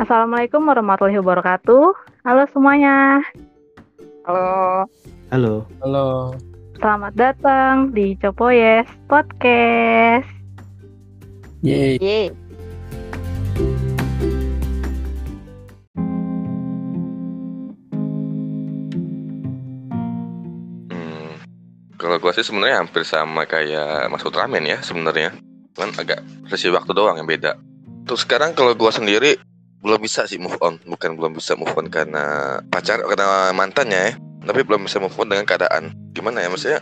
Assalamualaikum warahmatullahi wabarakatuh. Halo semuanya. Halo. Halo. Halo. Selamat datang di Copoyes Podcast. Yeay. Yeay. Hmm, kalau gua sih sebenarnya hampir sama kayak Mas Ultraman ya sebenarnya. Cuman agak sesi waktu doang yang beda. Terus sekarang kalau gua sendiri belum bisa sih move on, bukan belum bisa move on karena pacar karena mantannya ya, tapi belum bisa move on dengan keadaan. Gimana ya maksudnya?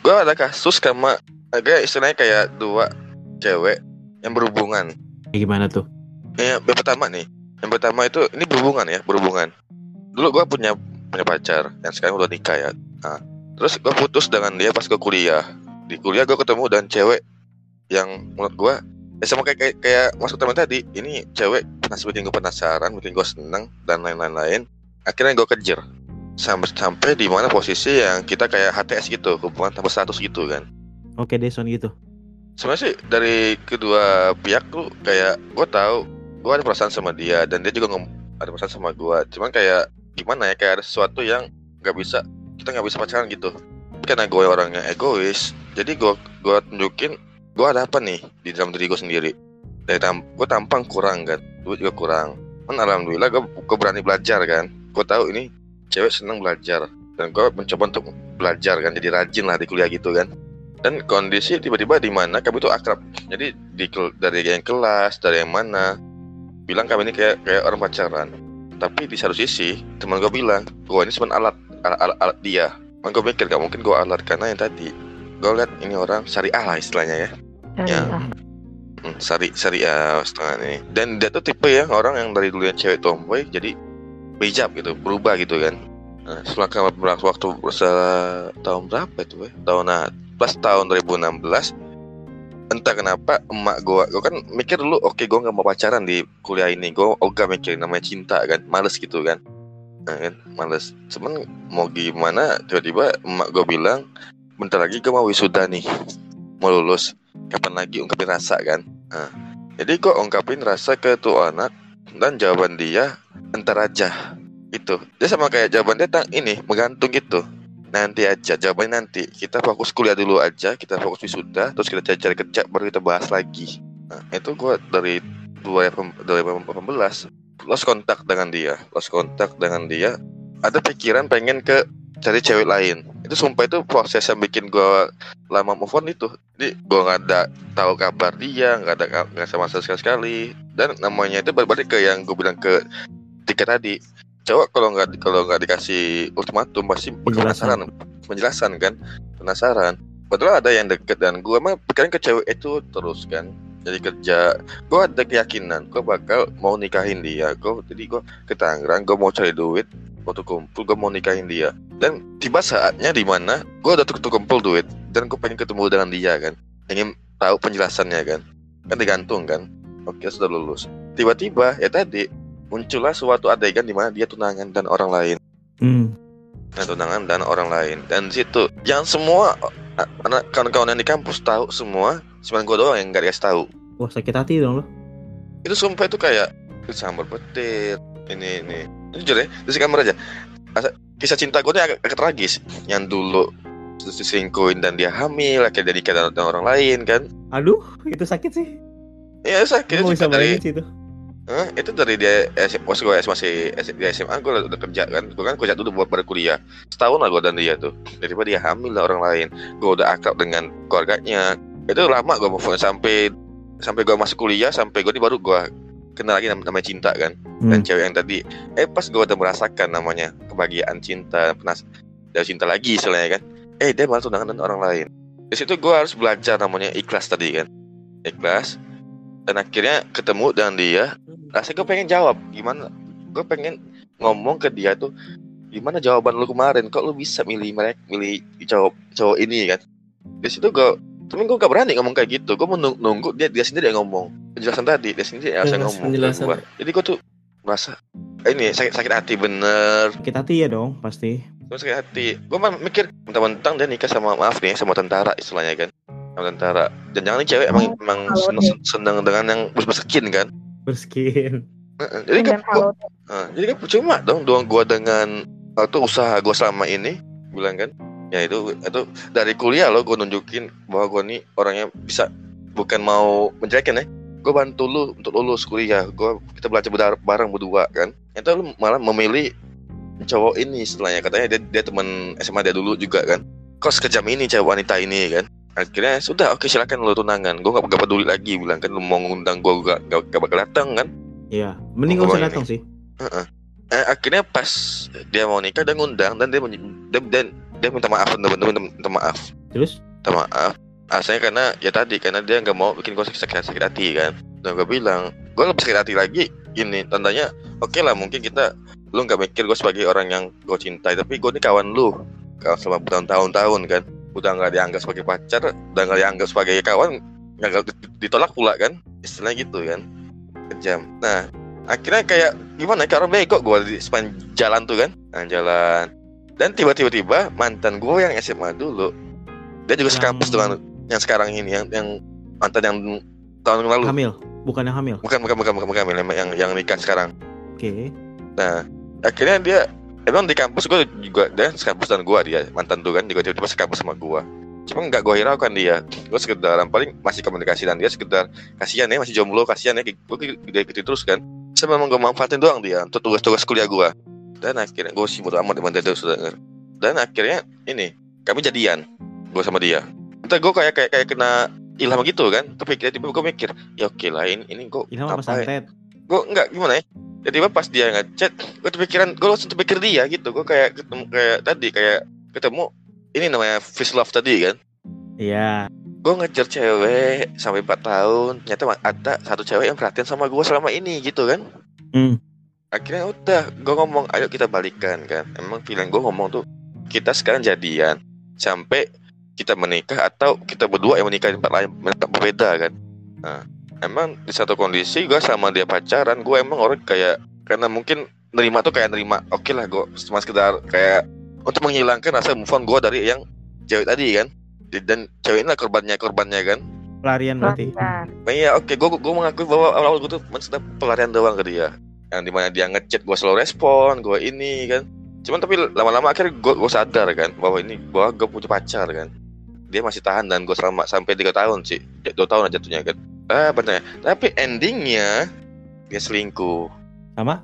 Gua ada kasus sama agak istilahnya kayak dua cewek yang berhubungan. Ya, gimana tuh? Ya, yang pertama nih, yang pertama itu ini berhubungan ya, berhubungan. Dulu gua punya punya pacar, yang sekarang udah nikah ya. Nah, terus gua putus dengan dia pas gua kuliah. Di kuliah gua ketemu dengan cewek yang menurut gua ya sama kayak kayak, kayak masuk teman tadi. Ini cewek penas bikin gua penasaran, bikin gua seneng dan lain-lain lain. Akhirnya gua kejar sampai sampai di mana posisi yang kita kayak HTS gitu, hubungan tanpa status gitu kan. Oke, Deson gitu. sebenarnya sih dari kedua pihak tuh kayak gue tahu gue ada perasaan sama dia dan dia juga ada perasaan sama gue cuman kayak gimana ya kayak ada sesuatu yang nggak bisa kita nggak bisa pacaran gitu karena gue orangnya egois jadi gue gue tunjukin gue ada apa nih di dalam diri gue sendiri dari tam gue tampang kurang kan. Duit juga kurang. Kan alhamdulillah gue gue berani belajar kan. Gue tahu ini cewek seneng belajar. Dan gue mencoba untuk belajar kan. Jadi rajin lah di kuliah gitu kan. Dan kondisi tiba-tiba di mana kami itu akrab. Jadi di dari yang kelas dari yang mana bilang kami ini kayak kayak orang pacaran. Tapi di satu sisi teman gue bilang gue ini cuma alat alat, alat, alat dia. Man gue mikir gak mungkin gue alat karena yang tadi. Gue lihat ini orang syariah lah istilahnya ya. Ya. Hmm, syari syariah setengah ini. Dan dia tuh tipe ya orang yang dari dulu yang cewek tomboy jadi hijab gitu berubah gitu kan. Nah, beberapa waktu tahun berapa itu ya tahun nah, pas tahun 2016 entah kenapa emak gua gua kan mikir dulu oke gua nggak mau pacaran di kuliah ini gua ogah mikir namanya cinta kan. Males gitu kan. Nah, kan males. Cuman mau gimana tiba-tiba emak gua bilang bentar lagi gua mau wisuda nih mau lulus. Kapan lagi ungkapin rasa kan nah, jadi gua ungkapin rasa ke tuh anak dan jawaban dia entar aja. Itu dia sama kayak jawaban dia tentang ini menggantung gitu nanti aja jawabannya nanti. Kita fokus kuliah dulu aja kita fokus wisuda terus kita cari-cari kerja baru kita bahas lagi. Nah, itu gua dari 2018 lost kontak dengan dia. Lost kontak dengan dia. Ada pikiran pengen ke cari cewek lain itu sumpah itu proses yang bikin gua lama move on itu. Jadi gua nggak ada tahu kabar dia nggak ada nggak sama sekali sekali. Dan namanya itu berbalik ke yang gue bilang ke tiga tadi. Cowok kalau nggak kalau nggak dikasih ultimatum pasti penasaran. Penjelasan kan? Penasaran. Padahal ada yang deket dan gue emang pikiran ke cewek itu terus kan? Jadi kerja. Gue ada keyakinan gue bakal mau nikahin dia. Gue jadi gue ke Tangerang gue mau cari duit waktu kumpul gue mau nikahin dia. Dan tiba saatnya di mana gue udah tuh kumpul duit dan gue pengen ketemu dengan dia kan. Ingin tahu penjelasannya kan. Kan digantung kan. Oke sudah lulus. Tiba-tiba ya tadi muncullah suatu adegan di mana dia tunangan dan orang lain. Hmm. dan tunangan dan orang lain. Dan situ yang semua anak kawan-kawan yang di kampus tahu semua cuma gue doang yang nggak dikasih tahu. Wah, sakit hati dong lo. itu sumpah itu kayak sambar petir ini ini jujur ya di kamar aja kisah cinta gue ini agak, agak tragis. Yang dulu diselingkuhin dan dia hamil akhirnya nikah dengan orang lain kan? Aduh, itu sakit sih. Iya sakit itu bisa dari itu. Hah? itu dari dia pas gue masih di SMA gue udah kerja kan? Gue kan kerja dulu buat pada kuliah. Setahun lah gue dan dia tuh. Daripada dia hamil lah orang lain. Gue udah akrab dengan keluarganya. Itu lama gue move on sampai sampai gue masuk kuliah sampai gue ini baru gue kenal lagi nam- namanya cinta kan. Dan Hmm. cewek yang tadi eh pas gue udah merasakan namanya kebahagiaan cinta penas dan cinta lagi istilahnya kan. Eh dia malah tunangan dengan orang lain. Di situ gue harus belajar namanya ikhlas tadi kan. Ikhlas dan akhirnya ketemu dengan dia. Rasanya gue pengen jawab gimana? Gue pengen ngomong ke dia tuh gimana jawaban lu kemarin? Kok lu bisa milih mereka milih cowok cowok ini? kan. Di situ gue tapi gue gak berani ngomong kayak gitu. Gue mau nung- nunggu dia dia sendiri yang ngomong penjelasan tadi dia sendiri yang harus Jelas, ngomong penjelasan. gua. jadi gue tuh merasa "Eh, ini sakit sakit hati bener Sakit hati ya dong, pasti. gue sakit hati gue mah mikir mentang-mentang dia nikah sama maaf nih sama tentara istilahnya kan sama tentara dan jangan nih cewek emang emang kalau seneng, seneng dengan yang berskin kan Berskin. Heeh, jadi kan dengan halo Nah, jadi kan percuma dong doang gua dengan waktu usaha gua selama ini bilang kan ya itu itu dari kuliah lo gua nunjukin bahwa gua nih orangnya bisa bukan mau menjelekin ya gua bantu lu untuk lulus kuliah. Gua kita belajar bar- bareng berdua kan? Itu lu malah memilih cowok ini setelahnya. Katanya dia, dia teman SMA dia dulu juga kan? Kok sekejam ini cewek wanita ini kan? Akhirnya sudah oke silakan lu tunangan. Gua gak, gak peduli lagi bilang kan lu mau ngundang gua gak, gak, gak bakal datang kan? Iya, mending gak usah datang sih. Eh, akhirnya pas dia mau nikah dia ngundang dan dia dia, dan dia minta maaf bener-bener minta, minta maaf. Terus? Minta maaf asalnya karena ya tadi karena dia nggak mau bikin gue sakit, sakit hati kan. Dan gue bilang gue lebih sakit hati lagi. Ini tandanya oke lah mungkin kita lu nggak mikir gue sebagai orang yang gue cintai tapi gue ini kawan lu kawan selama bertahun-tahun kan. Udah nggak dianggap sebagai pacar udah nggak dianggap sebagai kawan nggak ditolak pula kan. Istilahnya gitu kan. Kejam. Nah akhirnya kayak gimana? Ya, kayak orang bego gue di sepanjang jalan tuh kan. Nah, jalan. Dan tiba-tiba tiba mantan gue yang SMA dulu dia juga Yang- sekampus dengan yang sekarang ini yang yang mantan yang tahun lalu. Hamil, bukan yang hamil. bukan bukan bukan bukan bukan yang yang, yang nikah sekarang. Oke. nah akhirnya dia emang di kampus gue juga dia sekampus dengan gue dia mantan tuh kan juga tiba-tiba sekampus sama gue cuma nggak gue hiraukan dia gue sekedar paling masih komunikasi dan dia sekedar kasihan ya masih jomblo kasihan ya gue dia gitu terus kan. Saya memang gue manfaatin doang dia untuk tugas-tugas kuliah gue dan akhirnya gue sih bodo amat dengan dia dan akhirnya ini kami jadian gue sama dia entah gue kayak kayak kayak kena ilham gitu kan. Tapi tiba-tiba gue mikir ya oke lah ini ini gue Ilham apa santet? gue enggak gimana ya? Tiba-tiba pas dia ngechat gue terpikiran gue langsung terpikir dia gitu. Gue kayak ketemu kayak tadi kayak ketemu ini namanya fish love tadi kan? Iya. gue ngejar cewek sampai 4 tahun ternyata ada satu cewek yang perhatian sama gue selama ini gitu kan? Hmm. akhirnya udah gue ngomong ayo kita balikan kan? Emang pilihan gue ngomong tuh kita sekarang jadian sampai kita menikah atau kita berdua yang menikah di tempat lain tempat berbeda kan? Nah emang di satu kondisi gue sama dia pacaran gue emang orang kayak karena mungkin nerima tuh kayak nerima oke lah gue cuma sekedar kayak untuk menghilangkan rasa move on gue dari yang cewek tadi kan? Dan cewek ini lah korbannya korbannya kan? Pelarian berarti. Nah, iya oke gue gue mengakui bahwa awal-awal gue tuh maksudnya pelarian doang ke dia. Yang di mana dia ngechat gue selalu respon gue ini kan? Cuman tapi lama-lama akhirnya gue gue sadar kan bahwa ini bahwa gue punya pacar kan dia masih tahan dan gue selama sampai tiga tahun sih Ya, dua tahun aja jatuhnya kan ah benar tapi endingnya dia selingkuh Sama?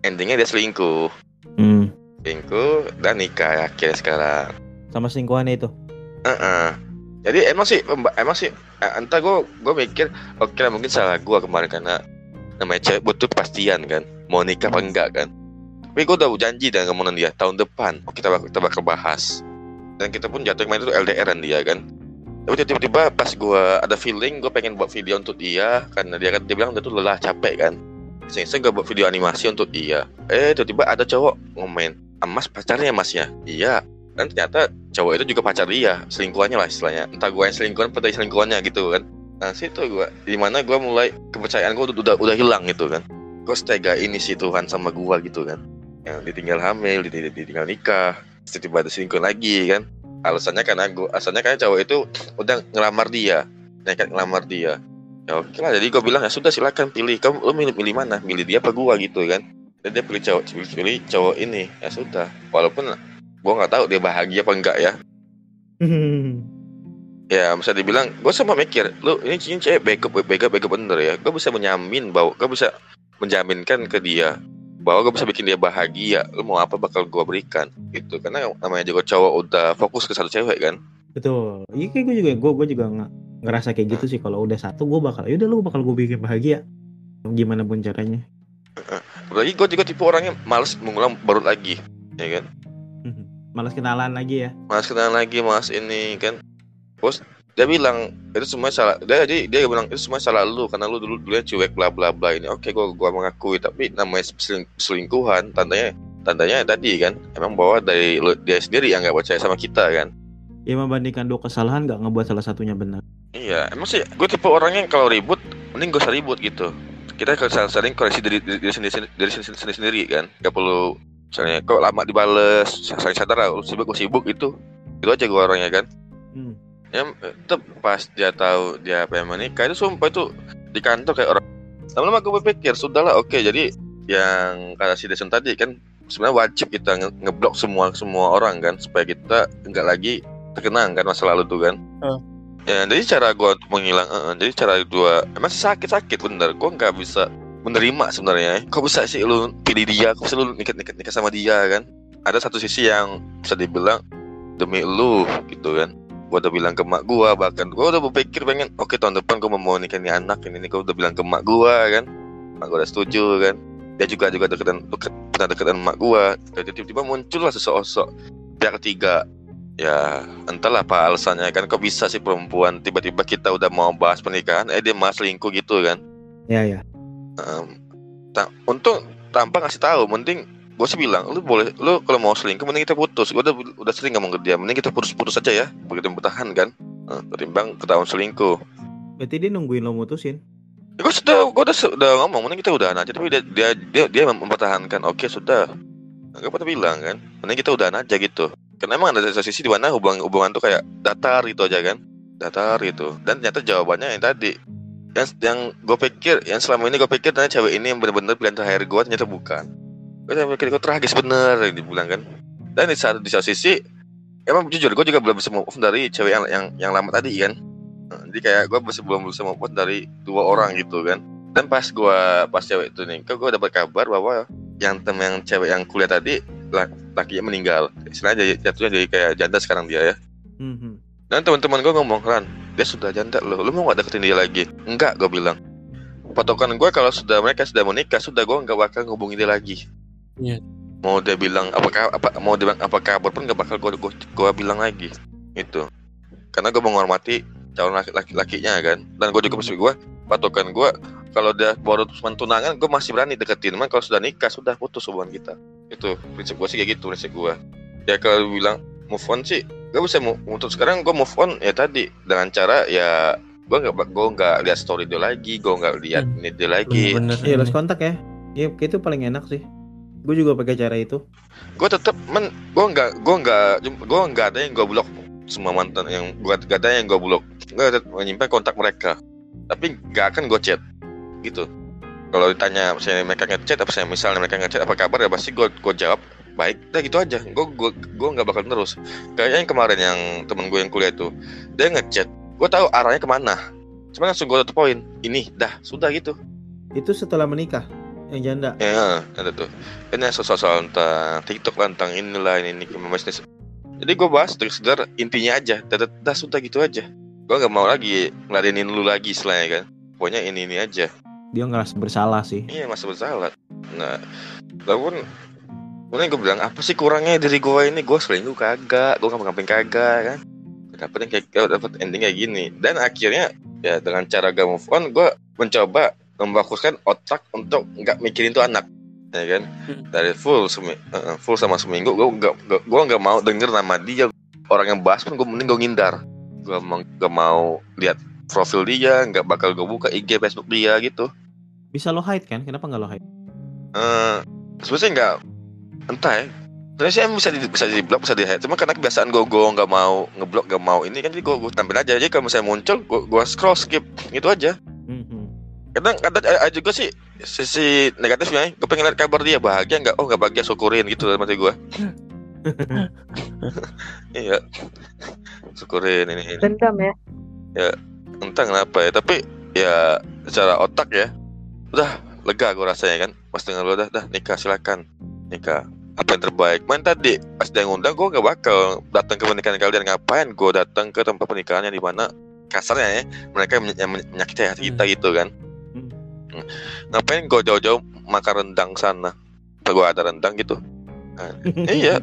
endingnya dia selingkuh Hmm. selingkuh dan nikah akhirnya sekarang Sama selingkuhannya itu. Heeh. Jadi emang sih emang sih eh, entah gue gue mikir oke lah mungkin salah gue kemarin karena namanya cewek butuh kepastian kan mau nikah apa enggak kan. Tapi gue udah janji dengan kemudian dia tahun depan oh, kita bakal kita bakal bahas dan kita pun jatuh kemarin itu LDRan dia kan. Tapi tiba-tiba pas gue ada feeling gue pengen buat video untuk dia karena dia kan dia bilang dia tuh lelah capek kan. Sehingga gue buat video animasi untuk dia. Eh tiba-tiba ada cowok ngomen, "Ah, Mas pacarnya mas ya? Iya. Dan ternyata cowok itu juga pacar dia selingkuhannya lah istilahnya entah gue yang selingkuhan atau selingkuhannya gitu kan nah situ gue di mana gue mulai kepercayaan gue udah, udah udah hilang gitu kan gue setega ini sih Tuhan sama gue gitu kan yang ditinggal hamil ditinggal nikah tiba-tiba ada selingkuh lagi kan alasannya karena gue alasannya karena cowok itu udah ngelamar dia. Nekat ngelamar dia. Ya oke lah. Jadi gue bilang ya sudah silakan pilih. Kamu lo milih milih mana? Milih dia apa gue gitu kan. Dan dia pilih cowok pilih, pilih cowok ini. Ya sudah. Walaupun gue nggak tahu dia bahagia apa enggak ya. Ya bisa dibilang gue sama mikir lu ini cincin cewek backup backup backup bener ya. Gue bisa menyamin bahwa gue bisa menjaminkan ke dia bahwa gue bisa bikin dia bahagia lu mau apa bakal gue berikan gitu karena namanya juga cowok udah fokus ke satu cewek kan Betul. Iya kayak gue juga, gue gue juga nggak ngerasa kayak gitu sih. Kalau udah satu, gue bakal, yaudah lu bakal gue bikin bahagia. Gimana pun caranya. apalagi gue juga tipe orangnya males mengulang baru lagi ya kan Malas kenalan lagi ya. mas kenalan lagi mas ini kan bos dia bilang itu semua salah. Dia jadi dia bilang itu semua salah lu karena lu dulu dulunya cuek bla bla bla ini. Oke gua gua mengakui tapi namanya seling- selingkuhan tandanya tandanya tadi kan? Emang bahwa dari lu, dia sendiri yang nggak percaya sama kita kan? Ya membandingkan dua kesalahan nggak ngebuat salah satunya benar. iya emang sih gue tipe orangnya yang kalau ribut mending gak usah ribut gitu. Kita kalau saling, saling koreksi diri, diri sendiri diri sendiri, sendiri, sendiri kan? Nggak perlu misalnya kok lama dibales saling sadar lah lu sibuk gue sibuk itu itu aja gue orangnya kan? Hmm. Ya tetep pas dia tahu dia pengen menikah itu sumpah itu di kantor kayak orang lama-lama gue berpikir sudahlah oke jadi yang kata si Deson tadi kan sebenarnya wajib kita nge ngeblok semua semua orang kan supaya kita nggak lagi terkenang kan masa lalu tuh kan. Hmm. ya jadi cara untuk menghilang eh, eh, jadi cara gue emang sakit sakit bener gue nggak bisa menerima sebenarnya. Kok bisa sih lu pilih dia? Kok bisa lu nikah nikah nikah sama dia kan? Ada satu sisi yang bisa dibilang demi lu gitu kan gue udah bilang ke mak gue bahkan gue udah berpikir pengen oke tahun depan gue mau nikah nih anak ini nih gue udah bilang ke mak gue kan. Mak gue udah setuju kan. Dia juga juga deket dan deket, pernah deket dengan mak gue jadi tiba-tiba muncullah sesosok. Pihak ketiga. Ya entahlah apa alasannya kan. Kok bisa sih perempuan tiba-tiba kita udah mau bahas pernikahan eh dia malah selingkuh gitu kan. Ya ya. Em, ta- untuk tanpa ngasih tahu mending gue sih bilang lu boleh lu kalau mau selingkuh mending kita putus. Gue udah udah sering ngomong ke dia mending kita putus-putus aja ya begitu bertahan kan? Ketimbang ketahuan selingkuh. Berarti dia nungguin lo mutusin. ya, gue sudah gue udah udah ngomong mending kita udahan aja. Tapi dia dia dia, dia mempertahankan. Oke sudah. Gue pernah bilang kan? Mending kita udahan aja gitu. Karena emang ada satu sisi di mana hubungan hubungan tuh kayak datar gitu aja kan? Datar gitu. Dan ternyata jawabannya yang tadi. Yang yang gue pikir yang selama ini gue pikir ternyata cewek ini yang benar-benar pilihan terakhir gue ternyata bukan gue pikir gue tragis bener dibilang kan. Dan di satu di satu sisi emang jujur gue juga belum bisa move on dari cewek yang yang yang lama tadi kan. Jadi kayak gue masih belum bisa move on dari dua orang gitu kan. Dan pas gue pas cewek itu nih gue dapat kabar bahwa yang tem yang cewek yang kuliah tadi la- lakinya meninggal. Istilahnya jatuhnya jadi kayak janda sekarang dia ya. Mhm. dan teman-teman gue ngomong Ran dia sudah janda loh. Lu mau gak deketin dia lagi? Enggak gue bilang. Patokan gue kalau sudah mereka sudah menikah sudah gue nggak bakal ngubungin dia lagi Iya. mau dia bilang apakah apa mau dia bilang apa kabar pun nggak bakal gue gue bilang lagi itu karena gue menghormati calon laki laki lakinya kan dan gue juga masih gue patokan gue kalau dia baru cuma tunangan gue masih berani deketin man kalau sudah nikah sudah putus hubungan kita itu prinsip gue sih kayak gitu prinsip gue ya kalau bilang move on sih gue bisa move untuk sekarang gue move on ya tadi dengan cara ya gue nggak gue nggak lihat story dia lagi gue nggak lihat Hmm. ini dia lagi Bener-bener Iya, ini. lost kontak ya. Iya, kayak itu paling enak sih. Gue juga pakai cara itu. gue tetap men gue nggak gue nggak gue nggak ada yang gue blok. Semua mantan yang gue gak ada yang gue blok. Gue tetap menyimpan kontak mereka. Tapi nggak akan gue chat. Gitu. Kalau ditanya misalnya mereka ngechat apa saya misalnya mereka ngechat apa kabar ya pasti gue gue jawab baik. Dah gitu aja. Gue gue gue nggak bakal terus kayaknya yang kemarin yang temen gue yang kuliah itu dia ngechat. Gue tahu arahnya ke mana. Cuma langsung gue tutup poin. Ini dah sudah gitu. Itu setelah menikah yang janda. Ya, ada tuh. Ini soal-soal tentang TikTok lah, tentang inilah ini ini bisnis. Jadi gue bahas dari sekedar intinya aja. Dah, dah sudah gitu aja. Gue nggak mau lagi ngeladenin lu lagi istilahnya kan. Pokoknya ini ini aja. Dia ngerasa bersalah sih. Iya masih bersalah. Nah, walaupun Kemudian gue bilang apa sih kurangnya dari gue ini gue selingkuh kagak gue ngapain kagak kan yang kayak dapet ending kayak gini dan akhirnya ya dengan cara gak move on gue mencoba memfokuskan otak untuk nggak mikirin tuh anak ya kan Hmm. dari full semi, eh, full sama seminggu gue nggak gue nggak mau denger nama dia orang yang bahas pun gue mending gue ngindar gue mau gak mau lihat profil dia nggak bakal gue buka IG Facebook dia gitu Bisa lo hide kan? Kenapa nggak lo hide? eh sebenarnya nggak entah ya Sebenarnya sih emang bisa di bisa di blok bisa di hide cuma karena kebiasaan gue gue nggak mau ngeblok nggak mau ini kan jadi gue gue tampil aja jadi kalau misalnya muncul gue gue scroll skip gitu aja. Kadang kadang ada juga sih sisi negatifnya gue pengen lihat kabar dia bahagia nggak? Oh nggak bahagia syukurin gitu dalam hati gue. Iya. Syukurin ini, ini. Dendam ya. entah kenapa ya tapi ya secara otak ya udah lega gue rasanya kan pas dengan lu udah dah nikah silakan nikah apa yang terbaik. Main tadi pas dia ngundang gue gak bakal datang ke pernikahan kalian. Ngapain gue datang ke tempat pernikahannya di mana? Kasarnya ya mereka yang men- yang men- menyakiti hati kita gitu kan. Hmm. Hmm. Ngapain gue jauh-jauh makan rendang sana gue ada rendang gitu Nah, iya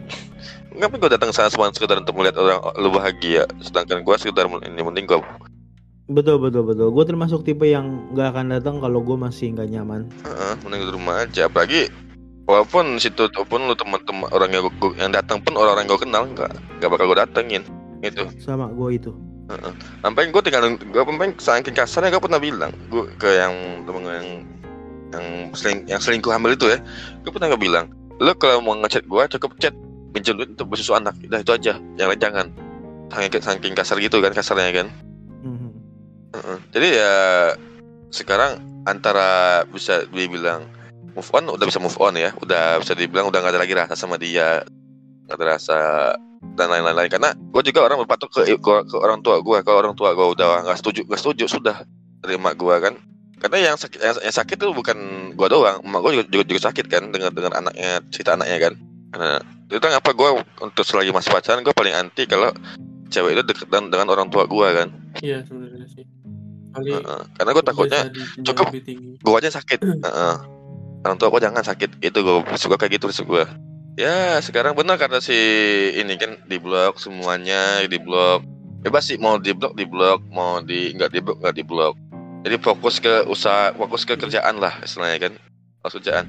ngapain gue datang sana cuma sekedar untuk melihat orang lu bahagia sedangkan gue sekedar ini mending gue Betul betul betul. Gue termasuk tipe yang nggak akan datang kalau gue masih nggak nyaman. Heeh, mending di rumah aja. Apalagi walaupun situ pun lu teman-teman orang yang gua, yang datang pun orang-orang gue kenal nggak nggak bakal gue datengin gitu. Sama gue itu. Sampai gue tinggal gue sampai saking kasarnya gue pernah bilang gue ke yang temen gue yang yang seling, yang selingkuh hamil itu ya, gue pernah gue bilang, lo kalau mau ngechat gue cukup chat pinjam duit untuk bersusu anak, udah itu aja, yang lain jangan. Saking, saking kasar gitu kan kasarnya kan. Mhm. Heeh. Jadi ya sekarang antara bisa dibilang move on udah bisa move on ya udah bisa dibilang udah nggak ada lagi rasa sama dia nggak ada rasa dan lain-lain karena gue juga orang berpatok ke, ke, ke orang tua gue kalau orang tua gue udah nggak setuju nggak setuju sudah terima gue kan karena yang sakit yang, yang sakit itu bukan gue doang emak gue juga, juga juga sakit kan dengan dengan anaknya cerita anaknya kan nah itu ngapa gue untuk selagi masih pacaran gue paling anti kalau cewek itu deket dengan, dengan orang tua gue kan Iya sebenarnya sih. Kali Heeh. karena gue takutnya cukup. gue aja sakit Heeh. orang tua gue jangan sakit itu gue suka kayak gitu prinsip gue ya sekarang benar karena si ini kan di blok semuanya di blok bebas sih mau di blok di blok mau di nggak di blok nggak di blok jadi fokus ke usaha fokus ke kerjaan lah istilahnya kan kerjaan.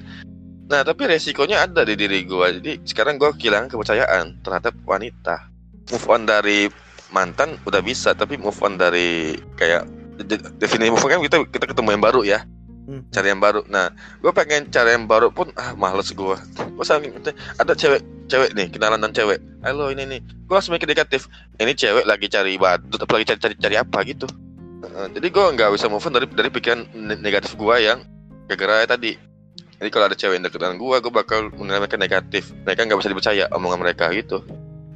Nah tapi resikonya ada di diri gue jadi sekarang gue kehilangan kepercayaan terhadap wanita. Move on dari mantan udah bisa tapi move on dari kayak de- de- definisi move on kan kita kita ketemu yang baru ya Hmm. cari yang baru. Nah gue pengen cari yang baru pun ah males gue gue saking ada cewek cewek nih kenalan dan cewek. Halo ini nih gue langsung mikir negatif. Ini cewek lagi cari badut atau lagi cari cari, cari apa gitu. Heeh, jadi gue nggak bisa move on dari dari pikiran ne- negatif gue yang gara-gara tadi. Jadi kalau ada cewek yang deket dengan gue gue bakal menilai mereka negatif. Mereka nggak bisa dipercaya omongan mereka gitu.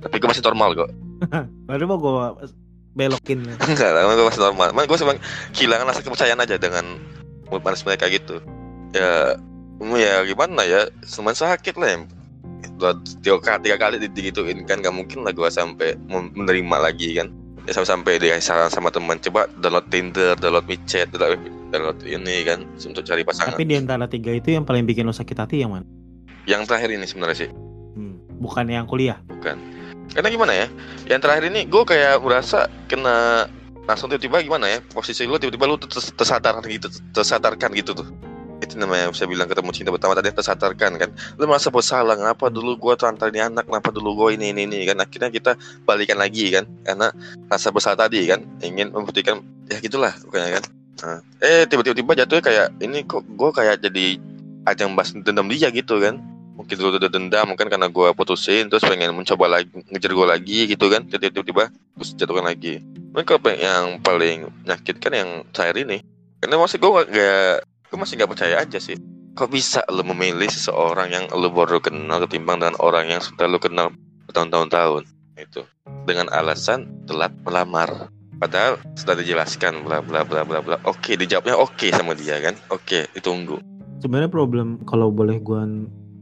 Tapi gue masih normal kok. Baru mau gue belokin. enggak lah gue masih normal. Gue cuma kehilangan rasa kepercayaan aja dengan panas mereka gitu ya ya gimana ya cuman sakit lah ya dua tiga kali, tiga kali di- digituin kan gak mungkin lah gue sampai menerima lagi kan ya sampai sampai dia saran sama teman coba download Tinder download WeChat download, download ini kan untuk cari pasangan Tapi di antara tiga itu yang paling bikin lo sakit hati yang mana? yang terakhir ini sebenarnya sih Hmm. Bukan yang kuliah. bukan karena gimana ya yang terakhir ini gue kayak merasa kena langsung tiba-tiba gimana ya? Posisi lu tiba-tiba lu tersadarkan gitu tersadarkan gitu tuh. Itu namanya saya bilang ketemu cinta pertama tadi tersadarkan kan. Lu merasa bersalah ngapa dulu gua telantar ini anak? Kenapa dulu gua ini ini ini? Kan akhirnya kita balikan lagi kan karena rasa bersalah tadi kan ingin membuktikan ya gitulah pokoknya kan. Nah, eh tiba-tiba jatuhnya kayak ini kok gua kayak jadi ajang bahas dendam dia gitu kan. Mungkin dulu udah dendam mungkin karena gua putusin terus pengen mencoba lagi ngejar gua lagi gitu kan. Tiba-tiba terus jatuhkan lagi Mungkin kalau yang paling menyakitkan yang terakhir ini karena masih gue gak gue masih gak percaya aja sih. Kok bisa lo memilih seseorang yang lo baru kenal ketimbang dengan orang yang sudah lo kenal bertahun-tahun itu. Dengan alasan telat melamar. Padahal sudah dijelaskan bla bla bla bla bla. Oke dijawabnya oke sama dia kan? Oke ditunggu. Sebenarnya problem kalau boleh gua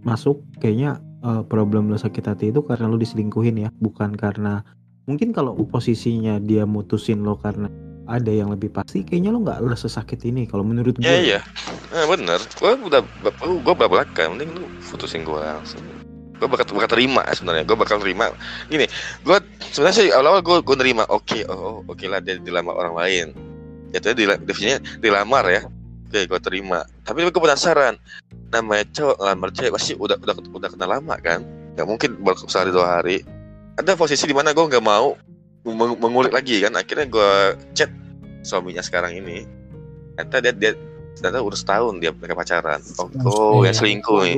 masuk kayaknya eh, problem lo sakit hati itu karena lo diselingkuhin ya, bukan karena mungkin kalau posisinya dia mutusin lo karena ada yang lebih pasti kayaknya lo nggak lo sesakit ini kalau menurut gue. ya iya. Nah, bener. Gue udah gue belak-belakan mending lu putusin gue langsung. Gue bakal bakal terima sebenarnya. Gue bakal terima. Gini gue sebenarnya sih awal-awal gue gue nerima oke oh, oh, oke lah dia dilamar orang lain. Jatuhnya dila, definisinya dilamar ya. Oke gue terima. Tapi gue penasaran namanya cowok ngelamar cewek pasti udah udah udah kenal lama kan? Nggak mungkin baru sehari dua hari ada posisi di mana gue nggak mau meng- mengulik lagi kan. Akhirnya gue chat suaminya sekarang ini. Ternyata dia dia ternyata udah setahun dia mereka pacaran. Oh, oh yang selingkuh nih.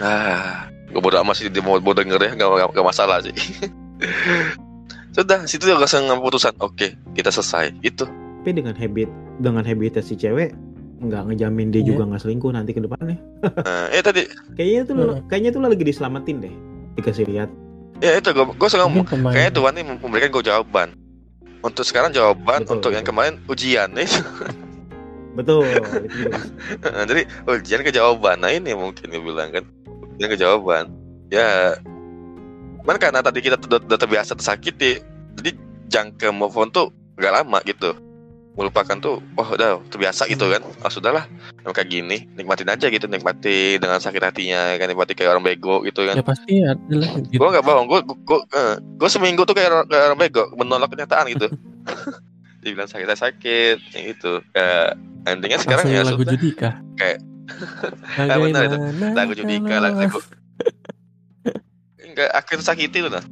Ah gue bodo amat sih dia mau mau denger ya. Nggak nggak- nggak masalah sih. Sudah situ dia langsung ngambil putusan. Oke kita selesai. Itu. Tapi dengan habit dengan habitnya si cewek nggak ngejamin dia Iya. juga nggak selingkuh nanti ke depannya. nah, eh tadi. Kayaknya tuh Heeh. kayaknya tuh lagi diselamatin deh. Dikasih lihat. ya itu gue gue ngomong pemain. kayaknya Tuhan ini memberikan gue jawaban untuk sekarang jawaban Betul, untuk yang betul. kemarin ujian nih Betul. itu bisa. jadi ujian ke jawaban nah ini mungkin gue bilang kan ujian ke jawaban ya cuman karena tadi kita udah, udah terbiasa tersakiti jadi jangka move on tuh gak lama gitu melupakan tuh wah udah terbiasa gitu kan ah sudahlah emang kayak gini nikmatin aja gitu nikmati dengan sakit hatinya kan nikmati kayak orang bego gitu kan Ya pasti ada lah gitu. gue nggak bohong gue gue gue seminggu tuh kayak orang, kayak orang bego menolak kenyataan gitu dibilang sakit sakit gitu ya endingnya sekarang Langsung ya lagu sudah Judika. Kayak- Ah, benar itu. Lagu Judika lagu enggak akhir sakiti tuh nah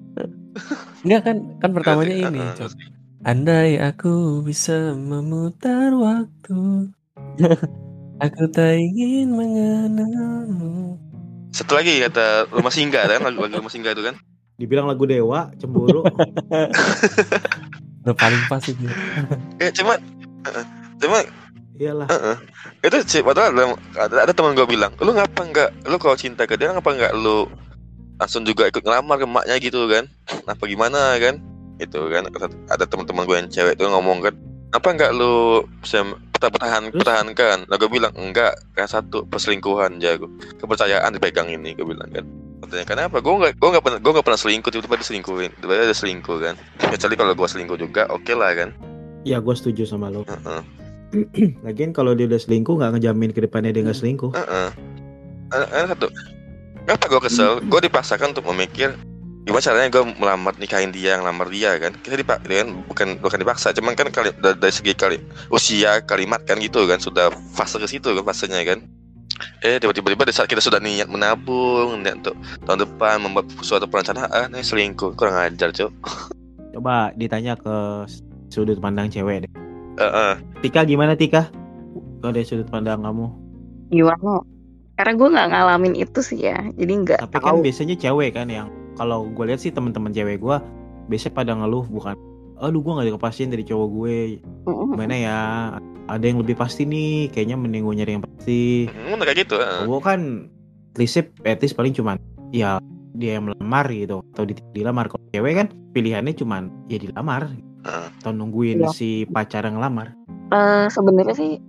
Enggak kan kan pertamanya ini. uh-uh, Cok. ngerti. Andai aku bisa memutar waktu Aku tak ingin mengenalmu. Satu lagi kata rumah singgah kan lagu, lagu rumah singgah itu kan? Dibilang lagu dewa, cemburu. Udah paling pas itu. Ya cuma cuma iyalah. Heeh. itu padahal ada, ada, ada teman gue bilang lu ngapa nggak? Lu kalau cinta ke dia ngapa nggak lu langsung juga ikut ngelamar ke emaknya gitu kan? Apa gimana kan itu kan. Ada teman-teman gue yang cewek tuh ngomong kan apa nggak lu bisa perta- pertahan pertahankan? Lah gue bilang enggak kayak satu perselingkuhan jago kepercayaan dipegang ini gue bilang kan. Katanya kenapa? Gue nggak gue nggak pernah gue nggak pernah selingkuh tiba-tiba diselingkuhin tiba-tiba ada selingkuh kan. Kecuali kalau gue selingkuh juga oke lah kan. Ya gue setuju sama lo. Heeh. lagian kalau dia udah selingkuh nggak ngejamin ke depannya dia nggak selingkuh. Heeh. Ada- ada satu. Kenapa gue kesel? Gue dipaksakan untuk memikir gimana caranya gue melamar nikahin dia, ngelamar dia kan. Kita dipak, kan bukan bukan dipaksa, cuman kan kali dari, segi kali usia kalimat kan gitu kan sudah fase ke situ kan fasenya kan. Eh tiba-tiba di saat kita sudah niat menabung, niat untuk tahun depan membuat suatu perencanaan, eh selingkuh, kurang ajar cok. coba ditanya ke sudut pandang cewek deh Heeh. Tika gimana Tika kalau dari sudut pandang kamu Gimana? Karena gue nggak ngalamin itu sih ya, jadi nggak tapi kan tahu. biasanya cewek kan yang kalau gue lihat sih teman-teman cewek gue biasanya pada ngeluh bukan aduh gue gak dikepastian dari cowok gue gimana ya ada yang lebih pasti nih kayaknya mending gue nyari yang pasti Hmm, kayak gitu. heeh. cowok kan prinsip etis paling cuman ya dia yang melamar gitu atau di- dilamar kalau cewek kan pilihannya cuman ya dilamar Heeh. atau nungguin Iya. si pacar yang ngelamar Eh, Sebenarnya sih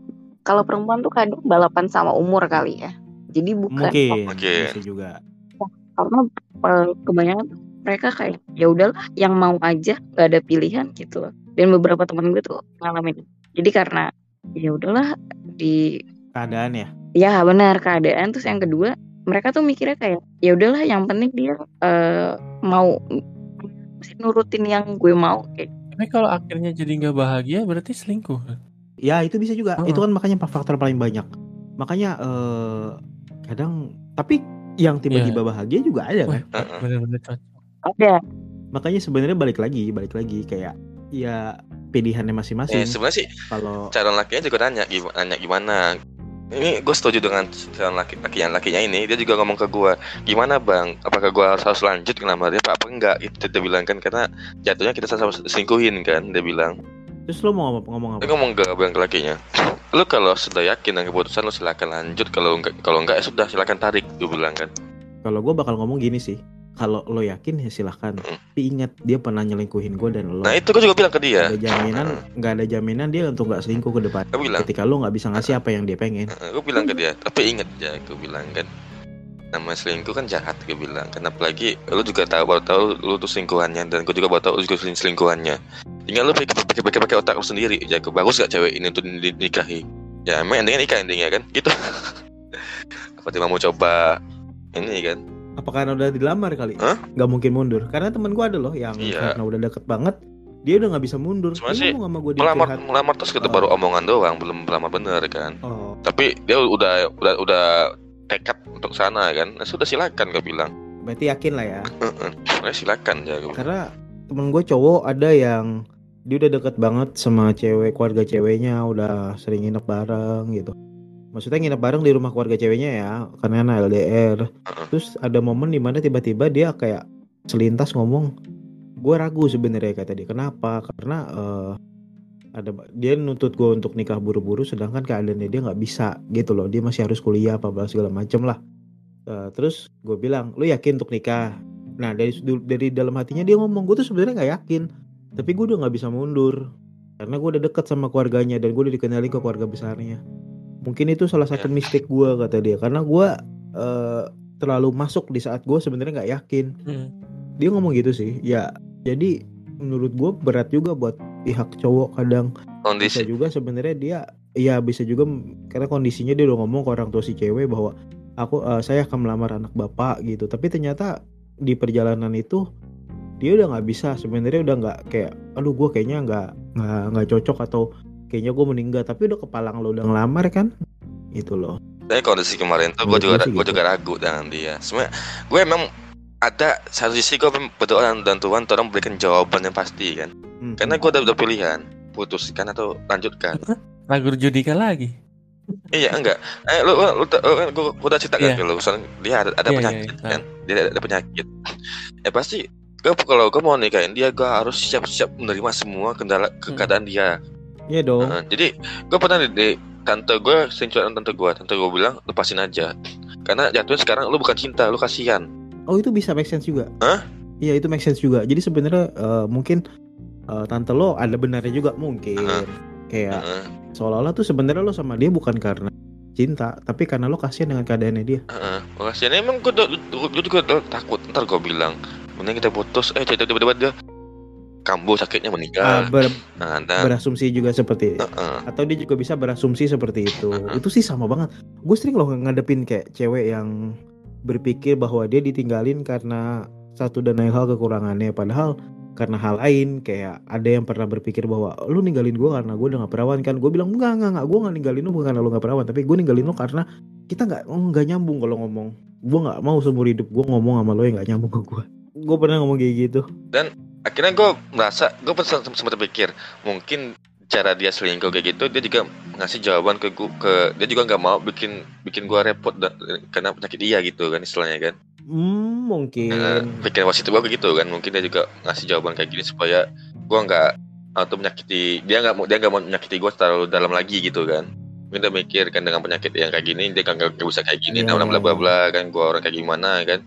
kalau perempuan tuh kadang balapan sama umur kali ya. Jadi bukan mungkin Mungkin. bisa juga karena eh, kebanyakan mereka kayak ya udahlah yang mau aja nggak ada pilihan gitu loh. Dan beberapa teman gue tuh ngalamin. Jadi karena ya udahlah di keadaan ya ya benar keadaan terus yang kedua mereka tuh mikirnya kayak ya udahlah yang penting dia eh, mau mesti nurutin yang gue mau kayak Tapi kalau akhirnya jadi nggak bahagia berarti selingkuh. ya itu bisa juga Oh. itu kan makanya faktor paling banyak makanya eh kadang tapi yang tiba-tiba bahagia juga ada kan? Wah, bener-bener cocok. ada. Makanya sebenarnya balik lagi balik lagi kayak ya pilihannya Eh, masing-masing sebenarnya sih kalau calon lakinya juga nanya gimana, nanya gimana. Ini gue setuju dengan calon laki laki yang lakinya ini. Dia juga ngomong ke gue gimana bang? Apakah gue harus, harus lanjut ngelamar dia apa apa enggak? Itu dia bilang kan karena jatuhnya kita sama selingkuhin kan dia bilang. Terus lo mau ngomong, ngomong dia apa ngomong ke abang ke lakinya lu kalau sudah yakin dengan keputusan lu silakan lanjut. Kalau enggak kalau enggak ya sudah silakan tarik dia bilang kan. Kalau gue bakal ngomong gini sih kalau lo yakin ya silahkan Mm. tapi ingat dia pernah nyelingkuhin gue dan lo nah itu gue juga bilang ke dia. Ada jaminan nggak ada jaminan dia untuk nggak selingkuh ke depan. Gue bilang. Ketika lo nggak bisa ngasih apa yang dia pengen. Gue bilang ke dia. Tapi ingat ya gue bilang kan. Nama selingkuh kan jahat gue bilang kan. Apalagi lu juga tahu baru tahu lu tuh selingkuhannya. Dan gue juga baru tahu lu juga seling- selingkuhannya tinggal lu pakai pakai pakai pakai otak lu sendiri. Ya bagus gak cewek ini untuk dinikahi? Ya emang endingnya nikah endingnya kan? Gitu. Apa tiba mau coba ini kan? Apa karena udah dilamar kali? Hah? nggak mungkin mundur. Karena temen gue ada loh yang Iya. karena udah deket banget dia udah nggak bisa mundur. Cuma Dia sih, sama di melamar melamar terus kita Oh. baru omongan doang belum melamar bener kan? Oh. Tapi dia udah udah udah tekad untuk sana kan? Nah, sudah silakan gue bilang. Berarti yakin lah ya. Nah, silakan ya karena temen gue cowok ada yang dia udah deket banget sama cewek keluarga ceweknya udah sering nginep bareng gitu. Maksudnya nginep bareng di rumah keluarga ceweknya ya karena LDR terus ada momen di mana tiba-tiba dia kayak selintas ngomong gue ragu sebenarnya kata dia. Kenapa? Karena eh, ada dia nuntut gue untuk nikah buru-buru sedangkan keadaannya dia nggak bisa gitu loh. Dia masih harus kuliah apa segala macem lah. Eh, terus gue bilang lu yakin untuk nikah? Nah dari dari dalam hatinya dia ngomong gue tuh sebenarnya nggak yakin tapi gue udah nggak bisa mundur. Karena gue udah deket sama keluarganya dan gue udah dikenalin ke keluarga besarnya. Mungkin itu salah satu Ya. mistik gue kata dia. Karena gue eh, terlalu masuk di saat gue sebenarnya nggak yakin. Hmm. dia ngomong gitu sih. Ya jadi menurut gue berat juga buat pihak cowok kadang. Bisa kondisi juga sebenarnya dia ya bisa juga karena kondisinya dia udah ngomong ke orang tua si cewek bahwa aku eh, saya akan melamar anak bapak gitu. Tapi ternyata di perjalanan itu dia udah nggak bisa sebenarnya udah nggak kayak aduh gue kayaknya nggak nggak nggak cocok atau kayaknya gue meninggal tapi udah kepalang lo udah ngelamar kan itu loh Tapi kondisi kemarin tuh gue juga gue sih gue gitu. juga ragu dengan dia. Sebenarnya gue emang ada satu sisi gue berdoa dan- dan Tuhan tolong berikan jawaban yang pasti kan. Hmm. Karena gue udah, udah pilihan putuskan atau lanjutkan. Lagu Judika lagi. iya enggak. Eh lu lu, lu, lu- gua, gua udah cerita kan Iya. soalnya dia ada, ada Iya, iya, penyakit iya. kan. Dia ada, ada penyakit. Ya pasti gue kalau gue mau nikahin dia gue harus siap-siap menerima semua kendala Hmm. keadaan dia. Iya dong. Nah, jadi gue pernah di, di tante gue sering curhat tante gue tante gue bilang lepasin aja karena jatuhnya sekarang lu bukan cinta lu kasihan Oh itu bisa make sense juga. Hah? Iya itu make sense juga. Jadi sebenarnya eh, mungkin eh, tante lo ada benarnya juga mungkin. Heeh. Kayak Heeh, seolah-olah tuh sebenarnya lo sama dia bukan karena cinta, tapi karena lo kasihan dengan keadaannya dia. heeh. Gua kasihan emang gue gue juga takut ntar gue bilang mending kita putus eh tiba-tiba dia kambuh sakitnya meninggal ber- nah dan berasumsi juga seperti heeh. atau dia juga bisa berasumsi seperti itu. Heeh. Itu sih sama banget. Gue sering loh ngadepin kayak cewek yang berpikir bahwa dia ditinggalin karena satu dan lain hal kekurangannya padahal karena hal lain kayak ada yang pernah berpikir bahwa lu ninggalin gue karena gue udah gak perawan kan gue bilang enggak enggak enggak gue gak ninggalin lu bukan karena lu gak perawan tapi gue ninggalin lu karena kita nggak nggak nyambung kalau ngomong gue nggak mau seumur hidup gue ngomong sama lo yang nggak nyambung ke gue gue pernah ngomong kayak gitu. Akhirnya gue merasa gue sempat sempat berpikir mungkin cara dia selingkuh kayak gitu dia juga ngasih jawaban ke gue ke dia juga nggak mau bikin bikin gue repot karena penyakit dia gitu kan istilahnya kan. Hmm, mungkin. Nah, pikiran wasit gue gitu kan mungkin dia juga ngasih jawaban kayak gini supaya gue nggak atau menyakiti dia nggak mau dia nggak mau menyakiti gue terlalu dalam lagi gitu kan. Mungkin dia mikir kan dengan penyakit yang kayak gini dia kan nggak bisa kayak gini Iya, nah bla bla iya, bla bla kan gue orang kayak gimana kan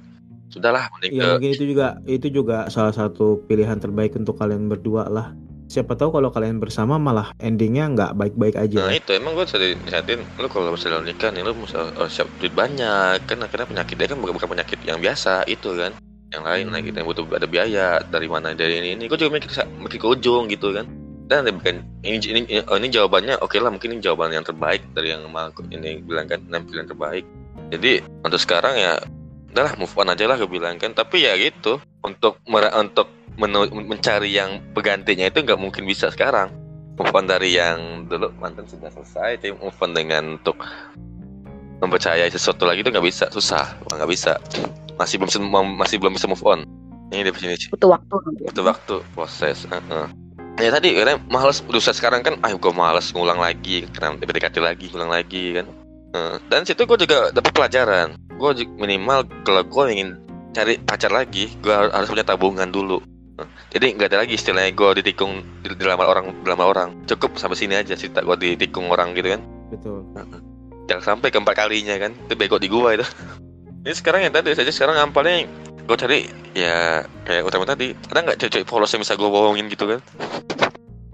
sudahlah mending Ya ke mungkin itu juga itu juga salah satu pilihan terbaik untuk kalian berdua lah. Siapa tahu kalau kalian bersama malah endingnya nggak baik-baik Nah aja. itu emang gue sering nasihatin lu kalau misalnya nikah nih lu harus siap duit banyak kan karena penyakit dia kan bukan, bukan penyakit yang biasa itu kan yang lain Hmm. lagi yang butuh ada biaya dari mana dari ini ini gue juga mikir mikir ke ujung gitu kan dan bukan ini ini oh, ini jawabannya oke lah mungkin ini jawaban yang terbaik dari yang ini bilang kan enam pilihan terbaik jadi untuk sekarang ya udahlah move on aja lah gue bilang kan. Tapi ya gitu untuk mer- untuk mencari yang penggantinya itu nggak mungkin bisa sekarang. Move on dari yang dulu mantan sudah selesai tapi move on dengan untuk mempercayai sesuatu lagi itu nggak bisa susah. Nggak bisa. Masih belum masih belum bisa move on. Ini definisi butuh waktu butuh waktu proses heeh. ya tadi karena males udah sekarang kan ah gue males ngulang lagi karena PDKT lagi ngulang lagi kan. Dan situ gue juga dapat pelajaran gue minimal kalau gue ingin cari pacar lagi gue harus punya tabungan dulu. Jadi nggak ada lagi istilahnya gue ditikung di, dilamar orang dilamar orang. Cukup sampai sini aja cerita gue ditikung orang gitu kan. Betul. jangan sampai keempat kalinya kan itu bego di gua itu. Ini sekarang yang tadi saja sekarang paling gue cari ya kayak utama tadi. Ada nggak cewek polos yang bisa gue bohongin gitu kan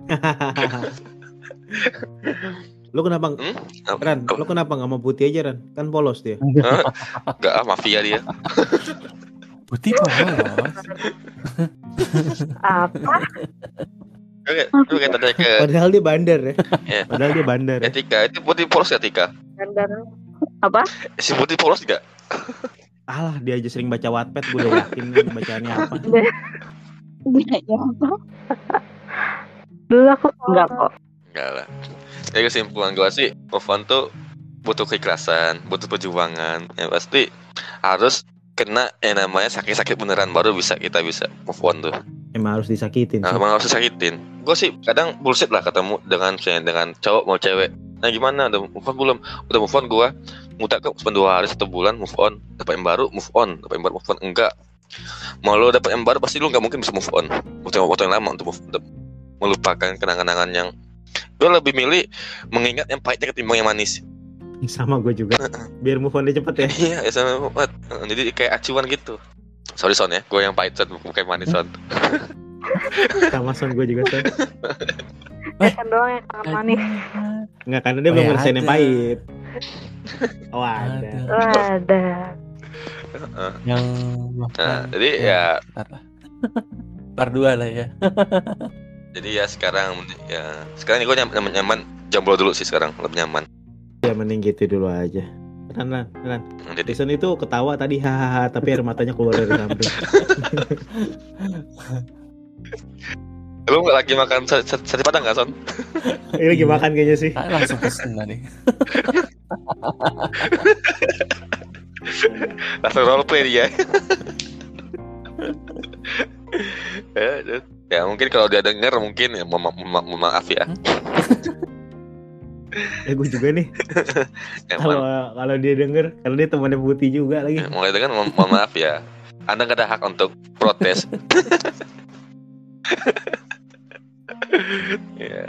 lu kenapa hmm? Ran, lu kenapa nggak mau putih aja Ran? Kan polos dia. nggak ah mafia dia Putih polos. Apa? Oke, kayak tanya ke Padahal dia bandar ya. Iya. Padahal dia bandar ya. Etika itu putih polos gak Tika Bandar. si putih polos gak Alah, dia aja sering baca Wattpad, gue udah yakin nih bacaannya apa. gunanya apa Dulu aku enggak kok Enggak lah Jadi kesimpulan gue sih Move on tuh butuh keikhlasan Butuh perjuangan Ya pasti harus kena yang namanya sakit-sakit beneran Baru bisa kita bisa move on tuh Emang harus disakitin. Nah, sih. emang harus disakitin. Gue sih kadang bullshit lah ketemu dengan dengan cowok mau cewek. Nah gimana? Udah move on belum? Udah move on gue. Muta ke cuma dua hari satu bulan move on. Dapat yang baru move on. Dapat yang baru move on enggak. Mau lo dapat yang baru pasti lo nggak mungkin bisa move on. Butuh waktu yang lama untuk, move, untuk melupakan kenangan-kenangan yang gue lebih milih mengingat yang pahitnya ketimbang yang manis. Sama gue juga. Biar move on dia cepet ya. Iya, ya sama banget. Jadi kayak acuan gitu. Sorry Son ya, gue yang pahit Son, bukan yang manis Son. Sama son gue juga son. kan doang yang sangat manis. Enggak karena dia Oh, belum ya ngerasain yang pahit. Oh ada. Ada. Ada. Yang Nah, jadi ya Ntar lah. Par dua lah ya. Jadi ya sekarang ya sekarang gue nyaman, nyaman jomblo dulu sih sekarang lebih nyaman. Ya mending gitu dulu aja. Ran, Ran, Ran. Jadi Jason itu ketawa tadi hahaha tapi air matanya keluar dari samping. lu nggak lagi makan sa- sa- sate padang nggak son? Ini lagi makan kayaknya sih. Ah, langsung pesen tadi. Langsung roleplay dia. ya, ya. mungkin kalau dia denger mungkin ya mohon ma- ma- mohon maaf ya. Ya gue juga nih. Kalau kalau dia denger karena dia temannya putih juga lagi. ya, mulai dengan mohon, mohon maaf ya. Anda nggak ada hak untuk protes. ya.